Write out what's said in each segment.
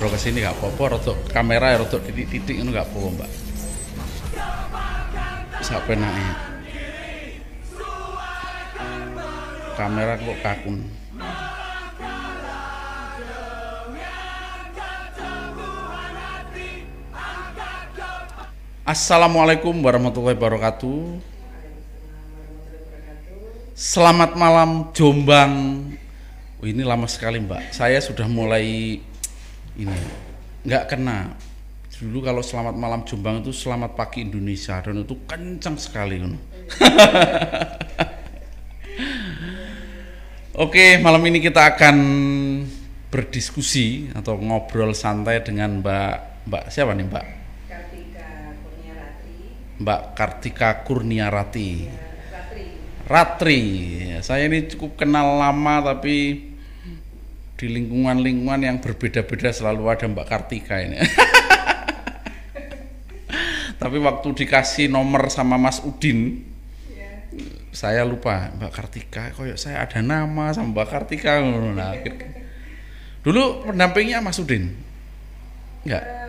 ngobrol ke sini gak apa-apa rotok kamera ya rotok titik-titik itu gak apa-apa mbak. Sampai naik? Kamera kok kakun. Assalamualaikum warahmatullahi wabarakatuh. Selamat malam Jombang. Oh, Ini lama sekali mbak. Saya sudah mulai ini nggak kena dulu kalau selamat malam Jombang itu selamat pagi Indonesia dan itu kencang sekali Oke malam ini kita akan berdiskusi atau ngobrol santai dengan Mbak Mbak siapa nih Mbak Mbak Kartika Kurniarati. Ratri. Ratri. Saya ini cukup kenal lama tapi di lingkungan-lingkungan yang berbeda-beda selalu ada Mbak Kartika ini. tapi waktu dikasih nomor sama Mas Udin, yeah. saya lupa Mbak Kartika. Koyok saya ada nama sama Mbak Kartika. Nah, dulu pendampingnya Mas Udin, enggak? Uh,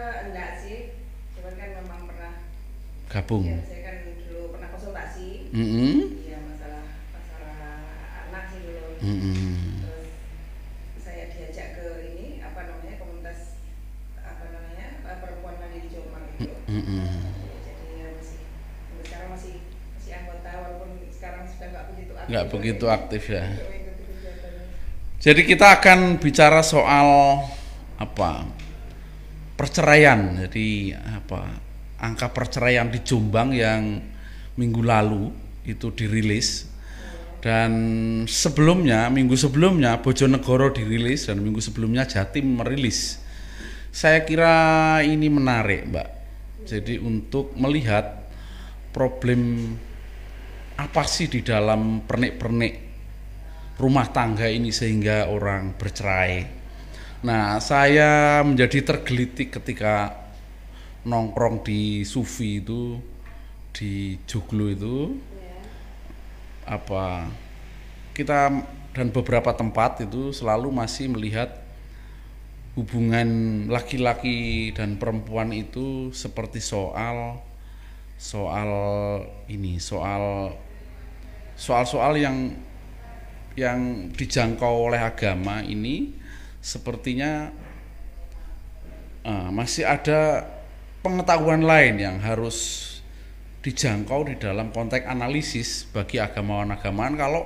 gabung. Ya, saya kan dulu pernah konsultasi. Mm -hmm. Iya masalah masalah anak sih dulu. Mm -hmm. Terus saya diajak ke ini apa namanya komunitas apa namanya perempuan mandiri Jombang itu. Mm begitu aktif ya. Jadi kita akan bicara soal apa perceraian. Jadi apa angka perceraian di Jombang yang minggu lalu itu dirilis dan sebelumnya minggu sebelumnya Bojonegoro dirilis dan minggu sebelumnya Jatim merilis. Saya kira ini menarik, Mbak. Jadi untuk melihat problem apa sih di dalam pernik-pernik rumah tangga ini sehingga orang bercerai. Nah, saya menjadi tergelitik ketika nongkrong di Sufi itu di Joglo itu yeah. apa kita dan beberapa tempat itu selalu masih melihat hubungan laki-laki dan perempuan itu seperti soal soal ini soal soal-soal yang yang dijangkau oleh agama ini sepertinya uh, masih ada pengetahuan lain yang harus dijangkau di dalam konteks analisis bagi agamawan-agamawan kalau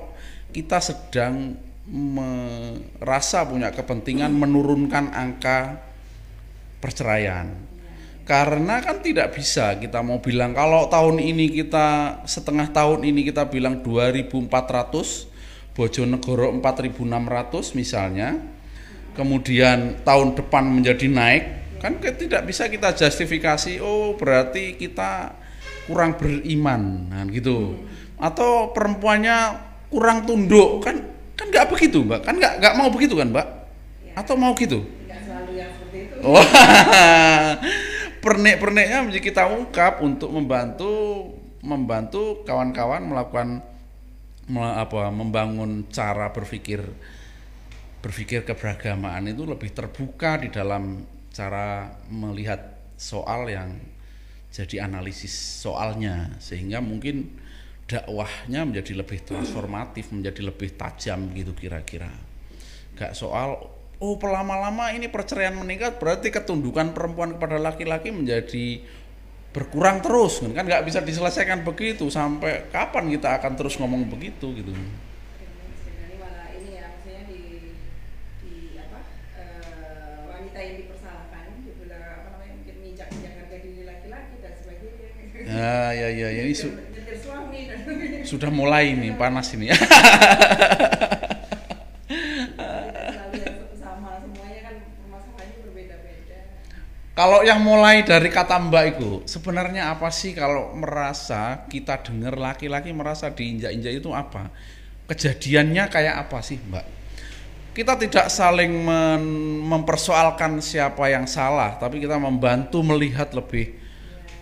kita sedang merasa punya kepentingan menurunkan angka perceraian. Karena kan tidak bisa kita mau bilang kalau tahun ini kita setengah tahun ini kita bilang 2400 Bojonegoro 4600 misalnya. Kemudian tahun depan menjadi naik Kan tidak bisa kita justifikasi oh berarti kita kurang beriman kan gitu. Atau perempuannya kurang tunduk kan kan nggak begitu mbak. Kan nggak nggak mau begitu kan mbak? Ya. atau mau gitu? Oh. Pernik-perniknya menjadi kita ungkap untuk membantu membantu kawan-kawan melakukan apa membangun cara berpikir berpikir keberagamaan itu lebih terbuka di dalam cara melihat soal yang jadi analisis soalnya. Sehingga mungkin dakwahnya menjadi lebih transformatif menjadi lebih tajam gitu kira-kira. Gak soal oh pelama-lama ini perceraian meningkat berarti ketundukan perempuan kepada laki-laki menjadi berkurang terus. Kan nggak bisa diselesaikan begitu sampai kapan kita akan terus ngomong begitu gitu. Ya, ya, ya, ya. Ini sudah mulai nih panas ini. Kalau yang mulai dari kata Mbak itu, sebenarnya apa sih kalau merasa kita dengar laki-laki merasa diinjak-injak itu apa? Kejadiannya kayak apa sih Mbak? Kita tidak saling mempersoalkan siapa yang salah, tapi kita membantu melihat lebih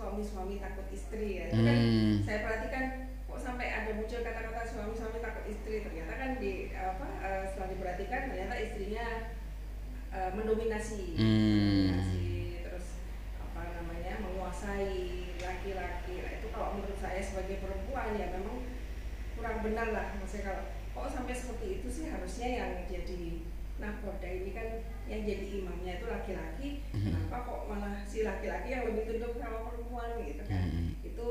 suami-suami takut istri ya. Kan Hmm. saya perhatikan kok sampai ada muncul kata-kata suami-suami takut istri ternyata kan di apa eh, setelah diperhatikan ternyata istrinya eh, mendominasi, Hmm. mendominasi terus apa namanya menguasai laki-laki. Nah, itu kalau menurut saya sebagai perempuan ya memang kurang benar lah maksudnya kalau kok sampai seperti itu sih harusnya yang jadi nakoda ini kan yang jadi imamnya itu laki-laki Mhm. kenapa kok malah si laki-laki yang lebih tunduk sama perempuan gitu kan Mhm. itu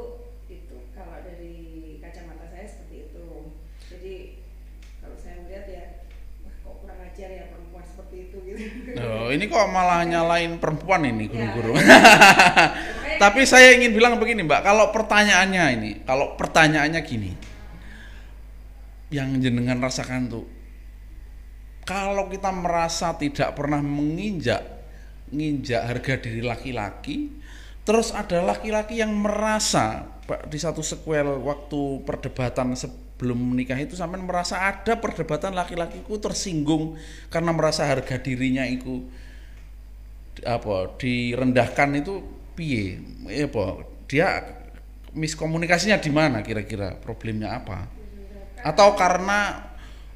itu kalau dari kacamata saya seperti itu jadi kalau saya melihat ya wah kok kurang ajar ya perempuan seperti itu gitu Oh, ini kok malah nyalain perempuan ini guru-guru. Ya. Tapi saya ingin bilang begini, Mbak, kalau pertanyaannya ini, kalau pertanyaannya gini. Yang jenengan rasakan tuh kalau kita merasa tidak pernah menginjak nginjak harga diri laki-laki, terus ada laki-laki yang merasa di satu sequel waktu perdebatan sebelum menikah itu sampai merasa ada perdebatan laki-lakiku tersinggung karena merasa harga dirinya itu apa direndahkan itu piye? Ya apa? Dia miskomunikasinya di mana kira-kira? Problemnya apa? Atau karena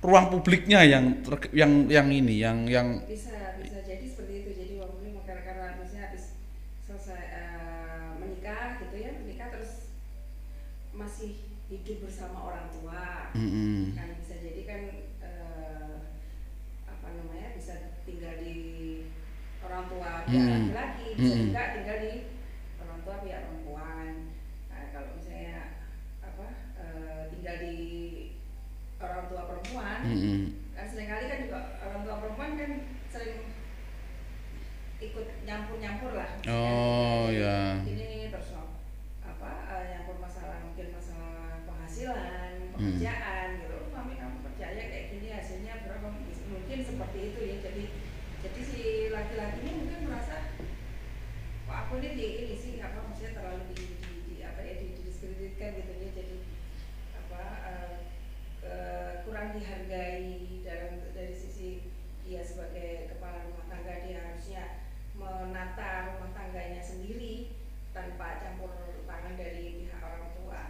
ruang publiknya yang ter- yang yang ini yang yang bisa bisa jadi seperti itu jadi waktu ini karena karena misalnya habis selesai eh, menikah gitu ya menikah terus masih hidup bersama orang tua Mm-mm. kan bisa jadi kan eh, apa namanya bisa tinggal di orang tua pihak Hmm. laki-laki bisa Hmm. juga tinggal di orang tua pihak perempuan nah, kalau misalnya apa eh, tinggal di orang tua perempuan Mm-mm. kan sering kali kan juga orang tua perempuan kan sering ikut nyampur-nyampur lah. Oh, ya. ini terus apa eh, nyampur masalah mungkin masalah penghasilan pekerjaan gitu. "Oh, mami kamu percaya kayak gini hasilnya berapa? Mungkin seperti itu ya. Jadi jadi si laki-laki ini mungkin merasa kok aku ini di ini sih apa maksudnya terlalu di, di, di apa ya di, didiskreditkan gitu ya jadi apa eh, eh, kurang dihargai dalam dari sisi dia sebagai kepala rumah tangga dia harusnya menata rumah tangganya sendiri tanpa campur tangan dari pihak orang tua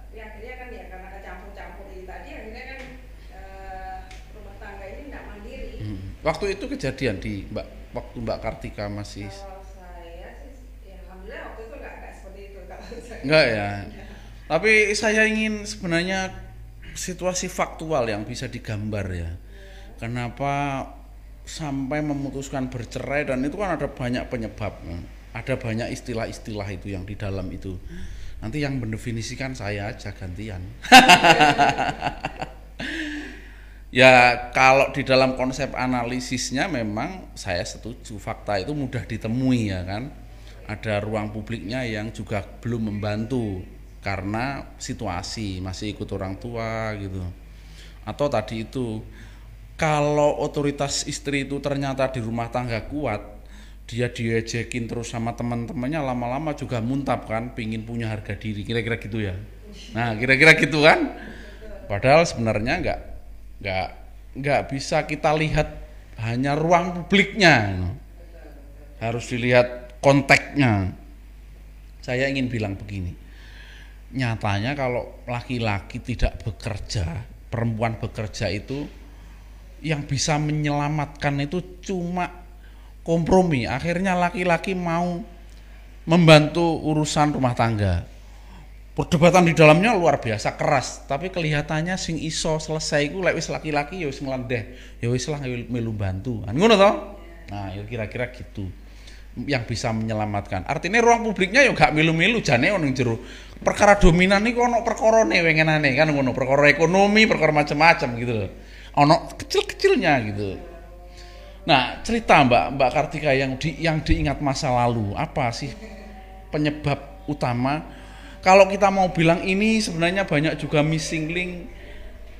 tapi akhirnya kan ya karena kecampur-campur ini tadi akhirnya kan eh, rumah tangga ini tidak mandiri Mm. waktu itu kejadian di Mbak waktu Mbak Kartika masih kalau saya sih ya alhamdulillah waktu itu nggak seperti itu kalau saya Enggak ya. Tapi saya ingin sebenarnya situasi faktual yang bisa digambar ya. Kenapa sampai memutuskan bercerai dan itu kan ada banyak penyebab. ya. Ada banyak istilah-istilah itu yang di dalam itu. Nanti yang mendefinisikan saya aja gantian. ya kalau di dalam konsep analisisnya memang saya setuju fakta itu mudah ditemui ya kan ada ruang publiknya yang juga belum membantu karena situasi masih ikut orang tua gitu. Atau tadi itu kalau otoritas istri itu ternyata di rumah tangga kuat dia diejekin terus sama teman-temannya lama-lama juga muntap kan pingin punya harga diri. Kira-kira gitu ya? Nah kira-kira gitu kan? Padahal sebenarnya nggak nggak nggak bisa kita lihat hanya ruang publiknya know. harus dilihat konteksnya saya ingin bilang begini nyatanya kalau laki-laki tidak bekerja perempuan bekerja itu yang bisa menyelamatkan itu cuma kompromi. Akhirnya laki-laki mau membantu urusan rumah tangga. Perdebatan di dalamnya luar biasa keras. Tapi kelihatannya sing iso selesai iku lek wis laki-laki ya wis ngelandeh. Ya wis lah melu bantu ngono toh? Nah ya kira-kira gitu yang bisa menyelamatkan. Artinya ruang publiknya ya gak milu-milu jane ono jero. Perkara dominan iku ono perkorone wengenane kan ngono. Perkara ekonomi perkara macam-macam gitu loh. Ono kecil-kecilnya gitu. Nah cerita Mbak Mbak Kartika yang di yang diingat masa lalu apa sih penyebab utama? Kalau kita mau bilang ini sebenarnya banyak juga missing link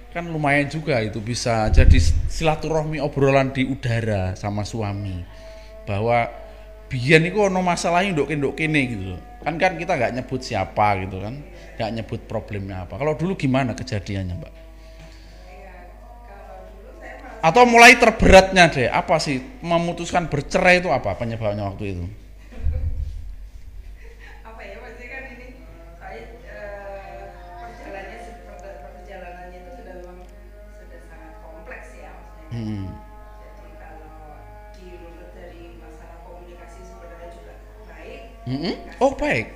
kan lumayan juga itu bisa jadi silaturahmi obrolan di udara sama suami. Bahwa biyen itu ono masalahnya ndok ndok kene gitu loh. kan kan kita nggak nyebut siapa gitu kan. Nggak nyebut problemnya apa. Kalau dulu gimana kejadiannya mbak? Atau mulai terberatnya deh, apa sih? Memutuskan bercerai itu apa penyebabnya waktu itu? apa Mm-mm. Oh baik.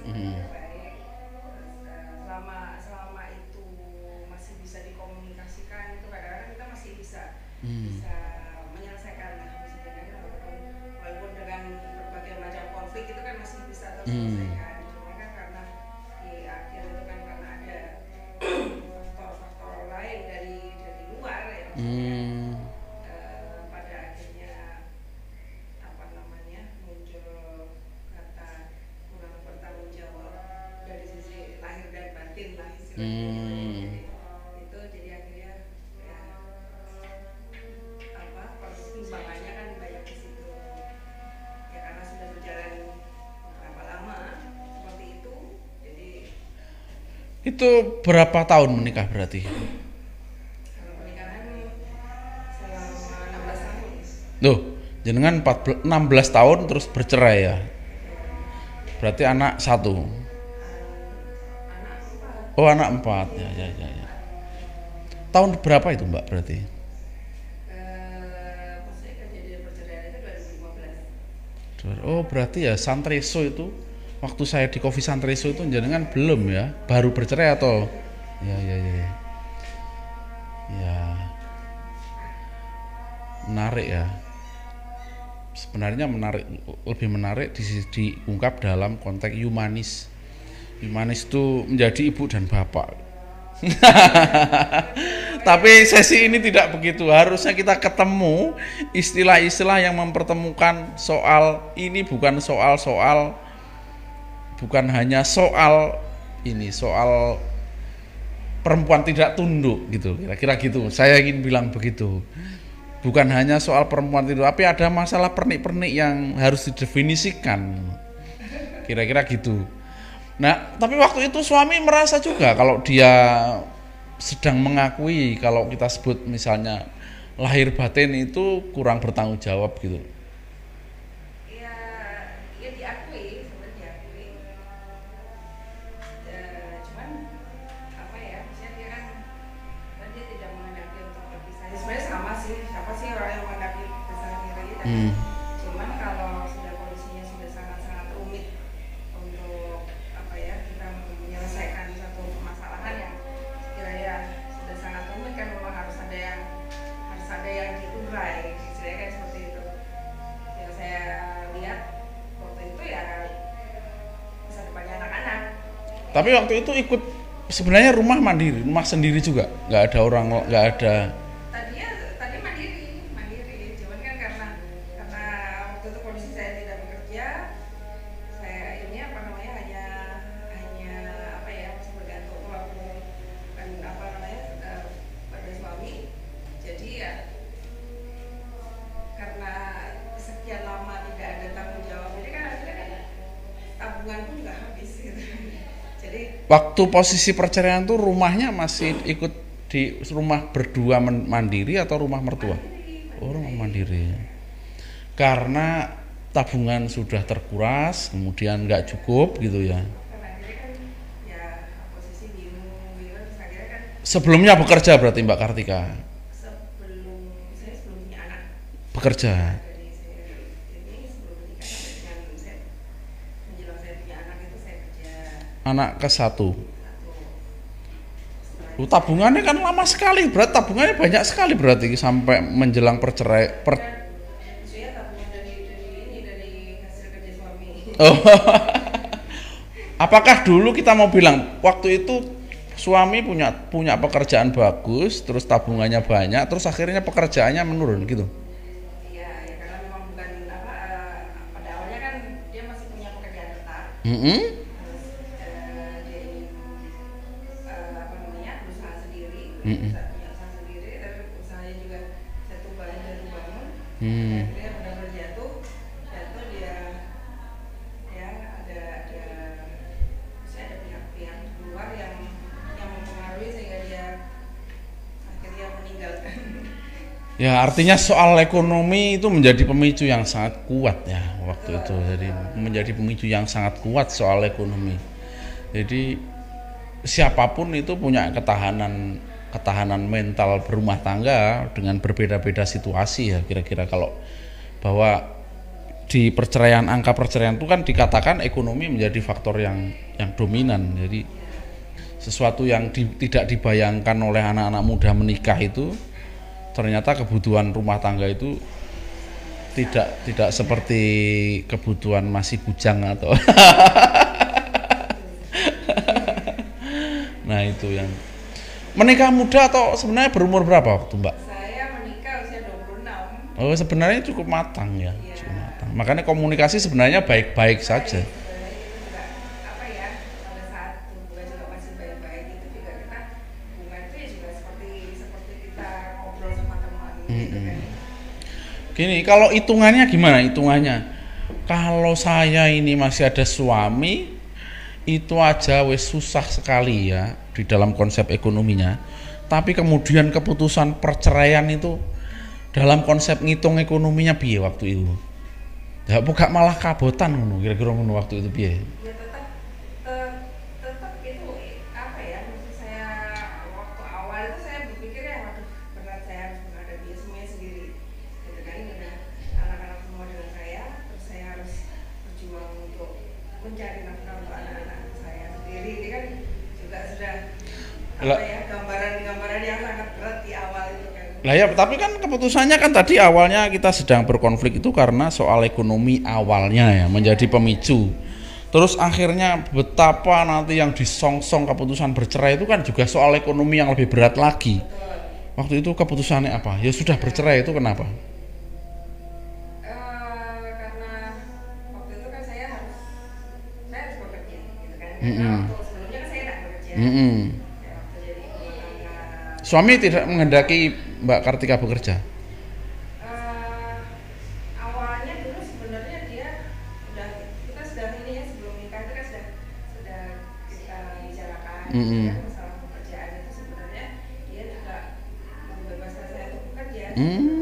Hmm. eh, selama selama itu masih bisa dikomunikasikan itu kadang-kadang kita masih bisa Hmm. bisa menyelesaikan lah walaupun dengan berbagai macam konflik itu kan masih bisa terselesaikan cuma Itu berapa tahun menikah berarti? kalau pernikahan selama 16 tahun Loh, jenengan 14, 16 tahun terus bercerai ya? Berarti anak satu. Oh anak empat ya ya ya. ya. Tahun berapa itu mbak berarti? eh maksudnya kejadian perceraian itu 2015 Oh berarti ya Santreso itu waktu saya di Coffee Santreso itu jenengan belum ya? Baru bercerai atau? Ya ya ya. Ya. Ya. Menarik ya. Sebenarnya menarik lebih menarik di, diungkap dalam konteks humanis. Humanis itu menjadi ibu dan bapak. Tapi sesi ini tidak begitu. Harusnya kita ketemu istilah-istilah yang mempertemukan soal ini bukan soal-soal bukan hanya soal ini soal perempuan tidak tunduk gitu kira-kira gitu. Saya ingin bilang begitu. Bukan hanya soal perempuan tunduk, tapi ada masalah pernik-pernik yang harus didefinisikan. Kira-kira gitu. Nah, tapi waktu itu suami merasa juga kalau dia sedang mengakui kalau kita sebut misalnya lahir batin itu kurang bertanggung jawab gitu. Tapi waktu itu ikut sebenarnya rumah mandiri, rumah sendiri juga, nggak ada orang, nggak ada. tadinya tadi mandiri mandiri. Cuman kan karena karena ya ya sekian lama tidak ada tanggung jawab jadi kan akhirnya kan pun nggak habis gitu jadi Waktu posisi perceraian tuh rumahnya masih ikut di rumah berdua mandiri atau rumah mertua? Oh, rumah mandiri. Karena tabungan sudah terkuras, kemudian nggak cukup gitu ya. kan ya kan Sebelumnya bekerja berarti Mbak Kartika sebelum saya sebelum punya anak bekerja. dari saya ini sebelum menikah sampai dengan saya menjelang saya punya anak itu saya kerja Anak ke satu. Oh, tabungannya kan lama sekali, berat tabungannya banyak sekali berarti sampai menjelang percerai. Per, Oh. Apakah dulu kita mau bilang waktu itu suami punya punya pekerjaan bagus, terus tabungannya banyak, terus akhirnya pekerjaannya menurun gitu. iya ya karena memang bukan apa eh, pada awalnya kan dia masih punya pekerjaan tetap Mm-mm. terus Mm-mm. usaha- sendiri tapi usahanya juga satu bangun satu bangun Hmm. akhirnya benar-benar jatuh jatuh dia ya ada ada saya ada pihak-pihak luar yang yang mempengaruhi sehingga dia akhirnya meninggalkan Ya artinya soal ekonomi itu menjadi pemicu yang sangat kuat ya waktu itu. Jadi menjadi pemicu yang sangat kuat soal ekonomi. Jadi siapa pun itu punya ketahanan ketahanan mental berumah tangga dengan berbeda-beda situasi ya kira-kira kalau bahwa di perceraian angka perceraian itu kan dikatakan ekonomi menjadi faktor yang yang dominan. Jadi sesuatu yang di, tidak dibayangkan oleh anak-anak muda menikah itu ternyata kebutuhan rumah tangga itu tidak tidak seperti kebutuhan masih bujang atau nah itu yang menikah muda atau sebenarnya berumur berapa waktu mbak? Saya menikah usia 26. Oh sebenarnya cukup matang ya, Iya. cukup matang. Makanya komunikasi sebenarnya baik-baik saja. Sebenarnya itu juga apa ya pada saat hubungan juga masih baik-baik itu juga kita hubungan itu ya juga seperti seperti kita ngobrol sama teman gitu kan. Gini, kalau hitungannya gimana hitungannya? Kalau saya ini masih ada suami, itu aja wes susah sekali ya di dalam konsep ekonominya. Tapi kemudian keputusan perceraian itu dalam konsep ngitung ekonominya piye waktu itu? Ya buka malah kabotan kira-kira waktu itu piye? Apa Lah- ya gambaran-gambaran yang sangat berat di awal itu kan Lah ya, tapi kan keputusannya kan tadi awalnya kita sedang berkonflik itu karena soal ekonomi awalnya ya menjadi pemicu. Terus akhirnya betapa nanti yang disongsong keputusan bercerai itu kan juga soal ekonomi yang lebih berat lagi. Betul. Waktu itu keputusannya apa? Ya sudah bercerai itu kenapa? Karena waktu itu saya harus saya harus bekerja Mm-mm. karena waktu sebelumnya kan saya tidak bekerja Mm-mm. Ya, waktu jadi ibu rumah tangga Suami tidak menghendaki Mbak Kartika bekerja. Awalnya dulu sebenarnya dia udah kita sudah ini ya sebelum nikah itu sudah sudah kita bicarakan gitu kan masalah pekerjaan itu sebenarnya dia juga membebaskan saya untuk bekerja Hmm.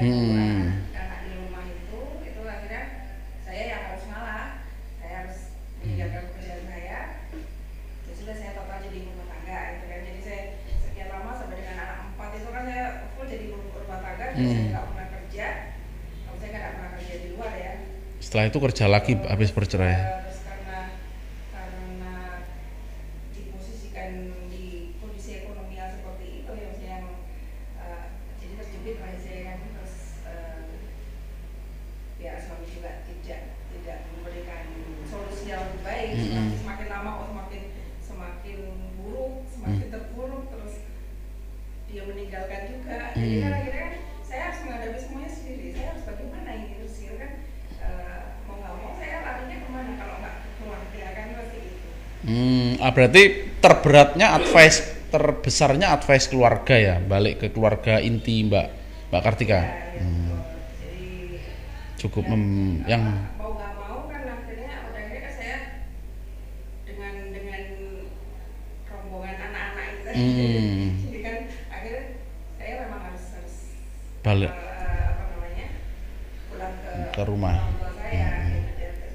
Hmm. anak di rumah itu itu akhirnya saya yang harus ngalah saya harus meninggalkan pekerjaan saya ya sudah saya total jadi ibu rumah tangga gitu kan jadi saya sekian lama sampai dengan anak empat itu kan saya full jadi ibu rumah tangga dan saya Hmm. nggak pernah kerja kalau saya nggak pernah kerja di luar ya Setelah itu kerja lagi habis bercerai. Terus karena karena diposisikan di kondisi ekonomi yang seperti itu ya maksudnya yang eh, jadi terjepit lah saya kan terus eh, ya suami juga tidak tidak memberikan solusi yang lebih baik Mm-mm. semakin, semakin lama kok semakin semakin buruk semakin Mm. terpuruk terus dia meninggalkan juga jadi Mm. kan akhirnya kan saya harus menghadapi semuanya sendiri saya harus bagaimana ini terus ya kan eh, mau nggak mau saya larinya ke mana kalau nggak ke keluarga kan pasti itu Hmm, ah, berarti terberatnya advice terbesarnya advice keluarga ya, balik ke keluarga inti Mbak Mbak Kartika. Hmm, cukup mem- yang kan kan tadi Hmm. jadi kan akhirnya saya memang harus harus balik eh, apa namanya pulang ke, Ke rumah. orang tua saya Hmm. gitu. Dan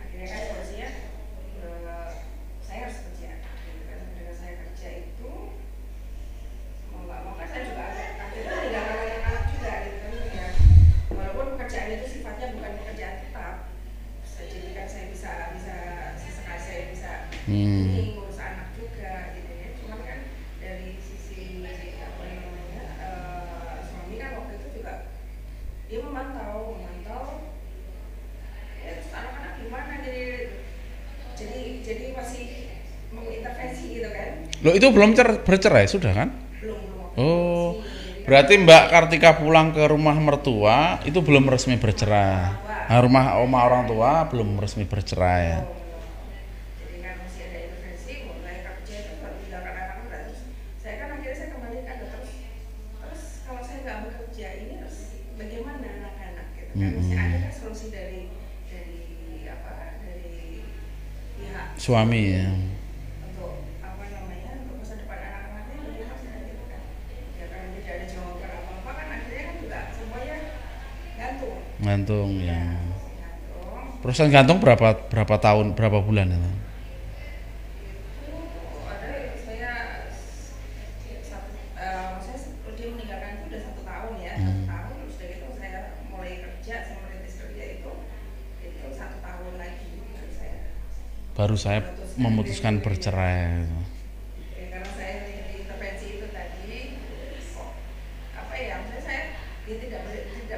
akhirnya kan solusinya eh, saya harus kerja gitu kan dengan saya kerja itu mau nggak mau kan saya juga ada akhirnya meninggalkan anak-anak juga gitu kan ya walaupun pekerjaan itu sifatnya bukan pekerjaan tetap bisa jadi kan saya bisa bisa sesekali saya bisa Hmm. ini ngurus anak juga gitu ya cuman kan dari sisi apa namanya eh, suami kan waktu itu juga dia memantau memantau ya terus anak-anak gimana jadi masih mengintervensi gitu kan? Loh itu belum cer- bercerai sudah kan? belum belum. Oh, berarti Mbak Kartika pulang ke rumah mertua itu belum resmi bercerai. Nah, rumah oma orang tua belum resmi bercerai. kan masih juga semuanya gantung Gantung ya. gantung Perusahaan gantung berapa berapa tahun berapa bulan itu?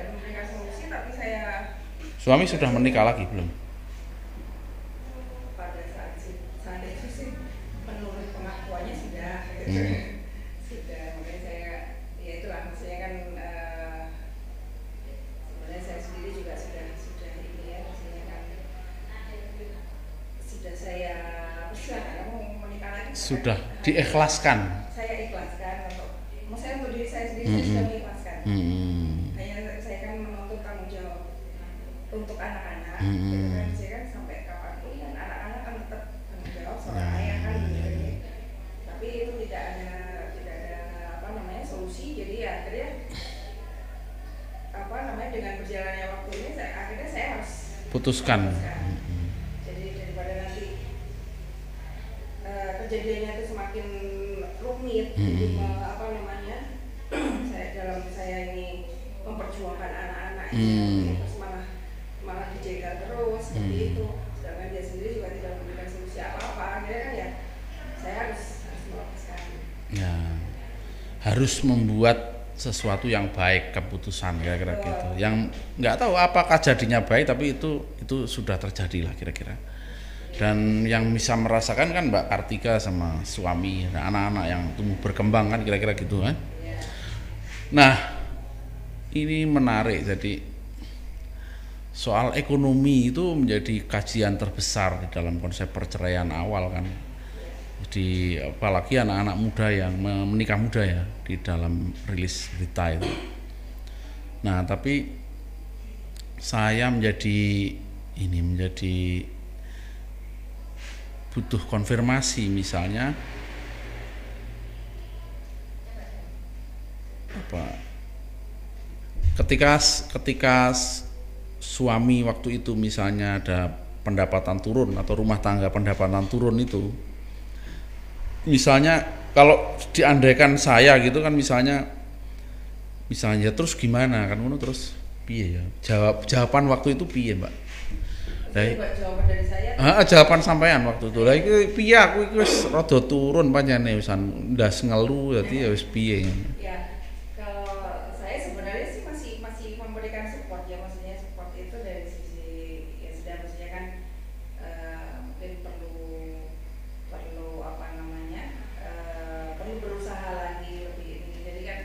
Memberikan solusi tapi saya Suami sudah menikah lagi belum? pada saat si- saat itu sih menurut pengakuannya sudah gitu. Hmm. sudah makanya saya ya itulah maksudnya kan eh, sebenarnya saya sendiri juga sudah sudah ini ya maksudnya kan sudah saya persilakan kamu mau menikah lagi Sudah silakan. Diikhlaskan. saya ikhlaskan untuk maksudnya untuk diri saya sendiri saya Mm-mm. sudah mengikhlaskan Hmm. hanya saya kan menuntut tanggung jawab untuk anak-anak Mm-mm. gitu kan saya kan sampai kapan pun kan anak-anak kan tetap tanggung jawab seorang Ya, ayah kan ya, gitu. ya, ya. tapi itu tidak ada tidak ada apa namanya solusi jadi ya akhirnya apa namanya dengan berjalannya waktu ini saya akhirnya saya harus Putuskan. memutuskan. jadi daripada nanti eh, kejadiannya itu semakin rumit jadi Mm-mm. me- apa namanya saya dalam saya ini memperjuangkan anak-anak Hmm. terus malah malah dijegal terus seperti Hmm. itu sedangkan dia sendiri juga tidak memberikan solusi apa-apa akhirnya kan ya saya harus harus melepaskan Ya. Harus membuat sesuatu yang baik keputusan kira-kira gitu. Yang nggak tahu apakah jadinya baik tapi itu itu sudah terjadi lah kira-kira. Dan yang bisa merasakan kan Mbak Kartika sama suami dan anak-anak yang tumbuh berkembang kan kira-kira gitu kan. ya Nah, ini menarik jadi soal ekonomi itu menjadi kajian terbesar di dalam konsep perceraian awal kan. Jadi apalagi anak-anak muda yang me- menikah muda ya di dalam rilis berita itu. Nah, tapi saya menjadi ini menjadi butuh konfirmasi misalnya apa ketika ketika suami waktu itu misalnya ada pendapatan turun atau rumah tangga pendapatan turun itu misalnya kalau diandaikan saya gitu kan misalnya misalnya terus gimana? Kan ngono terus. Piye ya? Jawab jawaban waktu itu piye mbak? Jadi buat jawaban dari saya. Ah, jawaban sampean waktu itu. Lah iki piye aku iki wis rada turun pancene wisan ndas ngelu dadi ya wis piye. Ya, kalau saya sebenarnya sih masih masih memberikan support ya, maksudnya support itu dari sisi ya sudah maksudnya kan eh, mungkin perlu perlu apa namanya eh, perlu berusaha lagi lebih ini. Jadi kan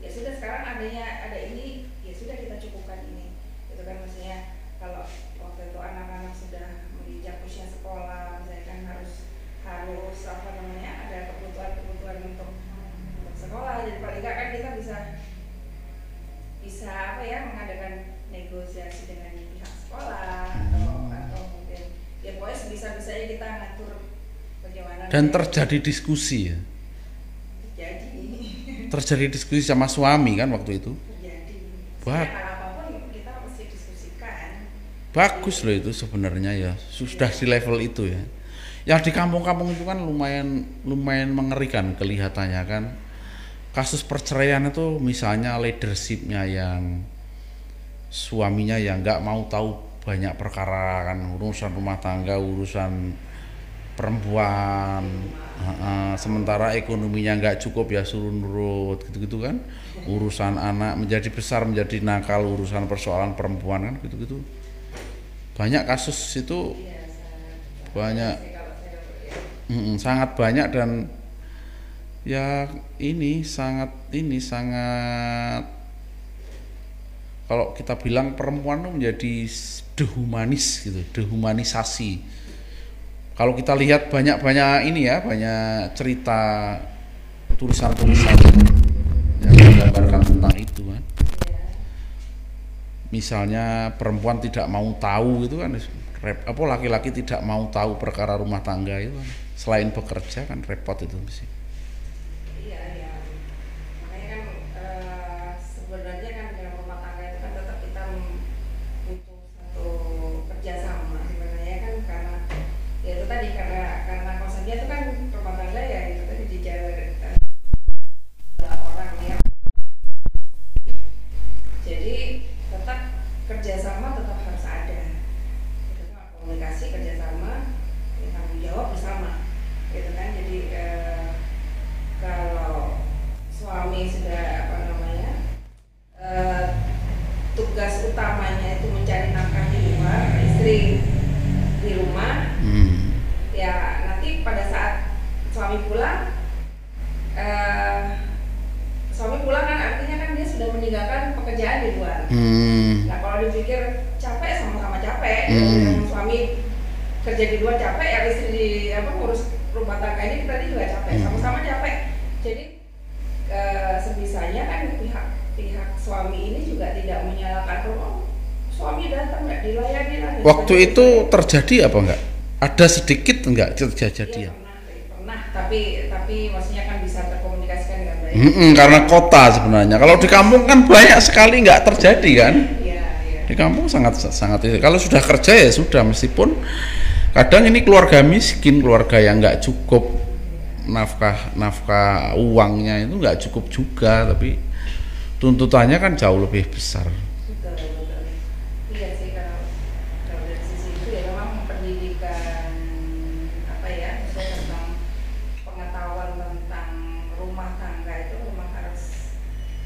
ya sudah sekarang adanya ada ini ya sudah kita cukupkan ini. Itu kan maksudnya kalau waktu itu anak-anak sudah menginjak usia sekolah, misalnya kan harus harus apa namanya ada kebutuhan-kebutuhan untuk untuk sekolah jadi paling nggak kan kita bisa bisa apa ya mengadakan negosiasi dengan pihak sekolah atau Hmm. atau mungkin ya pokoknya sebisa bisanya kita ngatur bagaimana Dan terjadi diskusi ya. terjadi Terjadi diskusi sama suami kan waktu itu. terjadi Wah. Sebenarnya hal apa pun kita mesti diskusikan Bagus loh itu sebenarnya ya. Sudah di level itu ya. Yang di kampung-kampung itu kan lumayan lumayan mengerikan kelihatannya kan. Kasus perceraian itu misalnya leadershipnya yang suaminya yang nggak mau tahu banyak perkara kan urusan rumah tangga urusan perempuan sementara ekonominya nggak cukup ya suruh nurut gitu-gitu kan. Urusan anak menjadi besar menjadi nakal urusan persoalan perempuan kan gitu-gitu. Banyak kasus itu banyak sangat banyak dan ya ini sangat ini sangat kalau kita bilang perempuan itu menjadi dehumanis gitu, dehumanisasi. Kalau kita lihat banyak-banyak ini ya, banyak cerita tulisan-tulisan yang menggambarkan tentang itu kan. Misalnya perempuan tidak mau tahu gitu kan, rep, apa laki-laki tidak mau tahu perkara rumah tangga itu kan. Selain bekerja kan repot itu mesti. Iya, iya. Makanya kan eh, sebenarnya kan dalam rumah tangga itu kan tetap kita m- butuh satu kerjasama sebenarnya kan karena ya itu tadi karena karena konsepnya itu kan rumah tangga ya itu tadi dijaga orang ya. Jadi tetap kerjasama tetap harus ada. Itu kan komunikasi kerjasama ya, tanggung jawab bersama gitu kan jadi eh, kalau suami sudah apa namanya eh, tugas utamanya itu mencari nafkah di luar istri di rumah Hmm. ya nanti pada saat suami pulang eh, suami pulang kan artinya kan dia sudah meninggalkan pekerjaan di luar Hmm. Nah kalau dipikir capek sama-sama capek, Hmm. yang suami kerja di luar capek, ya istri di apa ngurus rumah tangga ini tadi juga capek, Hmm. sama-sama capek. Jadi eh, sebisanya kan pihak pihak suami ini juga tidak menyalahkan oh, suami datang nggak dilayani lah. dan Waktu sebagainya. itu terjadi apa enggak? Ada sedikit enggak Iya, kejadian? pernah, pernah, tapi tapi maksudnya kan bisa terkomunikasikan dengan baik. Mm-mm, karena kota sebenarnya. Kalau di kampung kan banyak sekali nggak terjadi kan? Iya, iya. Di kampung sangat sangat itu. Kalau sudah kerja ya sudah meskipun kadang ini keluarga miskin, keluarga yang nggak cukup nafkah nafkah uangnya itu nggak cukup juga, tapi tuntutannya kan jauh lebih besar. Betul, betul. Iya sih kalau kalau dari sisi itu ya memang pendidikan apa ya maksudnya tentang pengetahuan tentang rumah tangga itu memang harus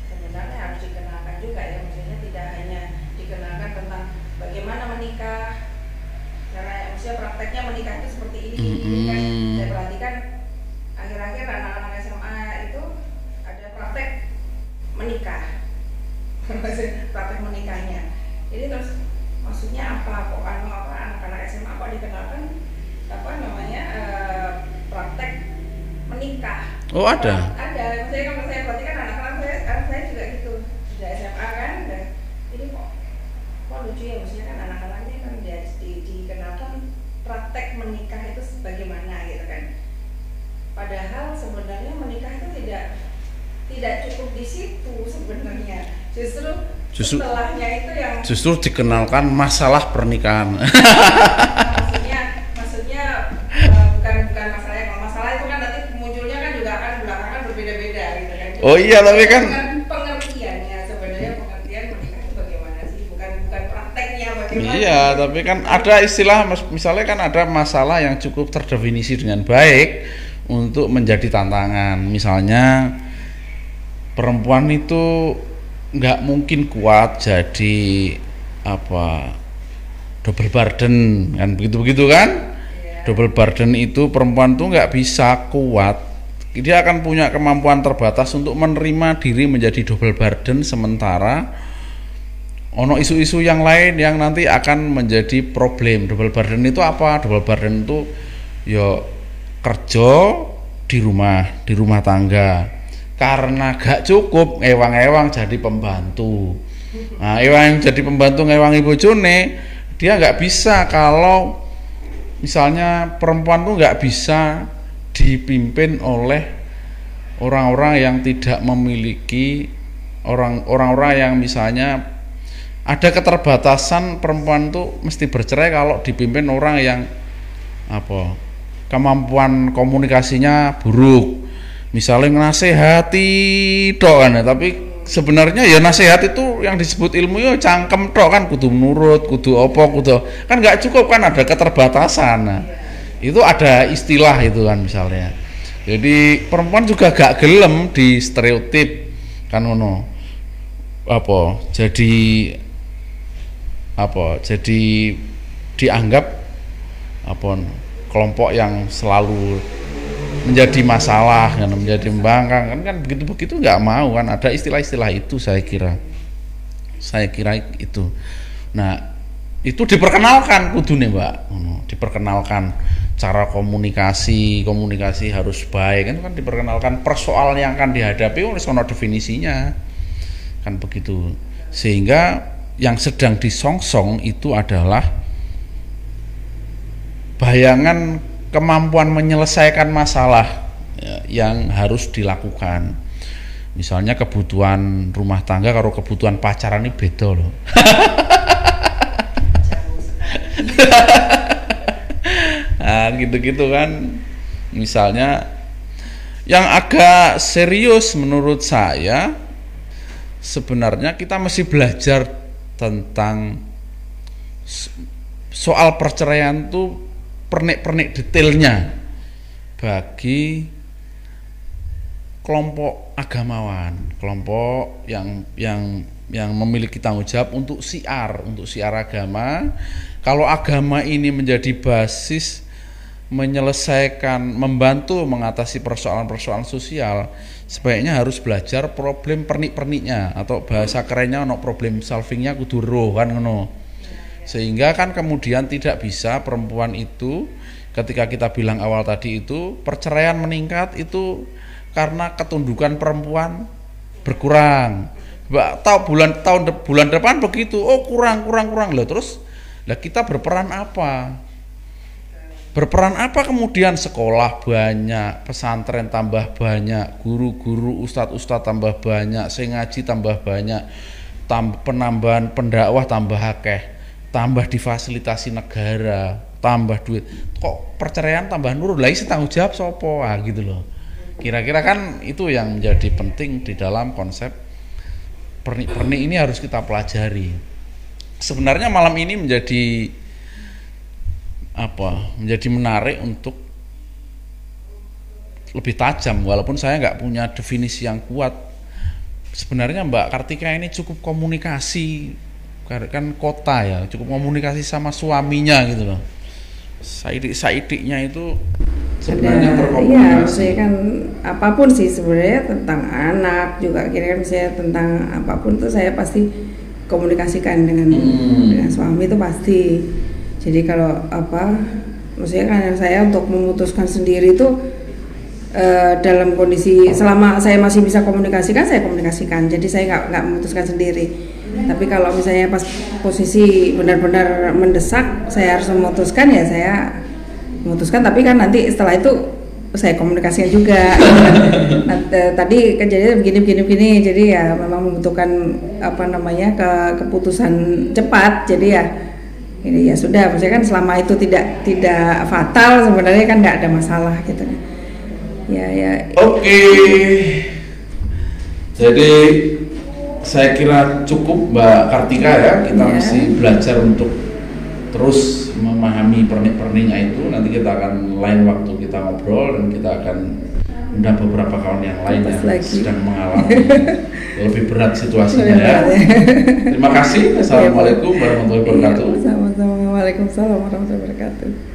sebenarnya harus dikenalkan juga ya maksudnya tidak hanya dikenalkan tentang bagaimana menikah maksudnya prakteknya menikah itu seperti ini ini, ini kan. Saya perhatikan akhir-akhir anak-anak SMA itu ada praktek menikah. Praktek menikahnya. Jadi terus maksudnya apa? Kok anu apa? Anak-anak SMA kok dikenalkan? Apa namanya eh, praktek menikah? Oh ada. ada maksudnya kalau saya perhatikan anak-anak saya sekarang saya juga gitu sudah SMA kan dan ini kok kok lucu ya maksudnya kan anak-anak ini kan dia di, dikenalkan praktek menikah itu bagaimana gitu kan padahal sebenarnya menikah itu tidak tidak cukup di situ sebenarnya justru, Justru- setelahnya itu yang Justru dikenalkan masalah pernikahan. maksudnya maksudnya eh, bukan bukan masalahnya kalau masalah itu kan nanti munculnya kan juga akan belakangan berbeda-beda gitu kan Oh iya, tapi kan- Pengerti- pengertiannya sebenarnya pengertian menikah itu bagaimana sih bukan bukan prakteknya bagaimana Iya, tapi kan ada istilah misalnya kan ada masalah yang cukup terdefinisi dengan baik untuk menjadi tantangan. Misalnya perempuan itu nggak mungkin kuat jadi apa double burden kan begitu begitu kan? Iya. Double burden itu perempuan tuh nggak bisa kuat. Dia akan punya kemampuan terbatas untuk menerima diri menjadi double burden sementara ono isu-isu yang lain yang nanti akan menjadi problem. Double burden itu apa? Double burden itu ya kerja di rumah, di rumah tangga. Karena gak cukup ewang-ewang jadi pembantu. Nah, ewang jadi pembantu ngewangi bojone, dia nggak bisa kalau misalnya perempuan tuh nggak bisa dipimpin oleh orang-orang yang tidak memiliki orang orang-orang yang misalnya ada keterbatasan perempuan tuh mesti bercerai kalau dipimpin orang yang apa kemampuan komunikasinya buruk misalnya ngasehati tok kan tapi sebenarnya ya nasihat itu yang disebut ilmu ya cangkem tok kan kudu nurut kudu opo kudu kan nggak cukup kan ada keterbatasan. Nah, itu ada istilah itu kan misalnya. Jadi perempuan juga gak gelem di stereotip kan ngono. Apa jadi apa jadi dianggap apa kelompok yang selalu menjadi masalah kan menjadi membangkang kan kan begitu begitu nggak mau kan. Ada istilah-istilah itu saya kira. Saya kira itu. Nah itu diperkenalkan kudune mbak. Diperkenalkan cara komunikasi komunikasi harus baik. Kan kan diperkenalkan persoalan yang akan dihadapi oleh sono definisinya. Kan begitu. Sehingga yang sedang disongsong itu adalah bayangan kemampuan menyelesaikan masalah ya, yang harus dilakukan. Misalnya kebutuhan rumah tangga kalau kebutuhan pacaran ini beda loh. Nah gitu-gitu kan. Misalnya yang agak serius menurut saya sebenarnya kita masih belajar tentang soal perceraian tuh pernik-pernik detailnya bagi kelompok agamawan, kelompok yang yang yang memiliki tanggung jawab untuk siar, untuk siar agama. Kalau agama ini menjadi basis menyelesaikan, membantu mengatasi persoalan-persoalan sosial, sebaiknya harus belajar problem pernik-perniknya atau bahasa kerennya no problem solvingnya kudu roh kan ngono. Sehingga kan kemudian tidak bisa perempuan itu ketika kita bilang awal tadi itu perceraian meningkat itu karena ketundukan perempuan berkurang. Tahu bulan tahun de, bulan depan begitu. Oh kurang kurang kurang loh terus lah kita berperan apa? Berperan apa kemudian sekolah banyak, pesantren tambah banyak, guru-guru, ustadz-ustadz tambah banyak, saya ngaji tambah banyak, tambah penambahan pendakwah tambah akeh, tambah difasilitasi negara, tambah duit. Kok perceraian tambah nurun? Lagi tanggung jawab sopo ah gitu loh. Kira-kira kan itu yang menjadi penting di dalam konsep pernik-pernik ini harus kita pelajari. Sebenarnya malam ini menjadi apa menjadi menarik untuk lebih tajam walaupun saya nggak punya definisi yang kuat sebenarnya Mbak Kartika ini cukup komunikasi kan kota ya cukup komunikasi sama suaminya gitu loh. Saidik saidiknya itu sebenarnya iya saya kan apa pun sih sebenarnya tentang anak juga kira-kira misalnya tentang apa pun itu saya pasti komunikasikan dengan hmm. dengan suami itu pasti. Jadi kalau apa maksudnya kan saya untuk memutuskan sendiri itu uh, dalam kondisi selama saya masih bisa komunikasikan saya komunikasikan. Jadi saya nggak nggak memutuskan sendiri tapi kalau misalnya pas posisi benar-benar mendesak saya harus memutuskan ya saya memutuskan. Tapi kan nanti setelah itu saya komunikasikan juga. Nah, tadi kejadian begini begini begini. Jadi ya memang membutuhkan apa namanya ke keputusan cepat. Jadi ya ini ya sudah. Maksudnya kan selama itu tidak tidak fatal sebenarnya kan nggak ada masalah gitu. Ya ya. Oke. Okay. jadi saya kira cukup Mbak Kartika ya kita ya. masih belajar untuk terus memahami pernik-perniknya itu nanti kita akan lain waktu kita ngobrol dan kita akan undang beberapa kawan yang lain yang lagi. sedang mengalami lebih berat situasinya ya. Terima kasih. Assalamualaikum warahmatullahi wabarakatuh. Sama-sama. Waalaikumsalam warahmatullahi wabarakatuh.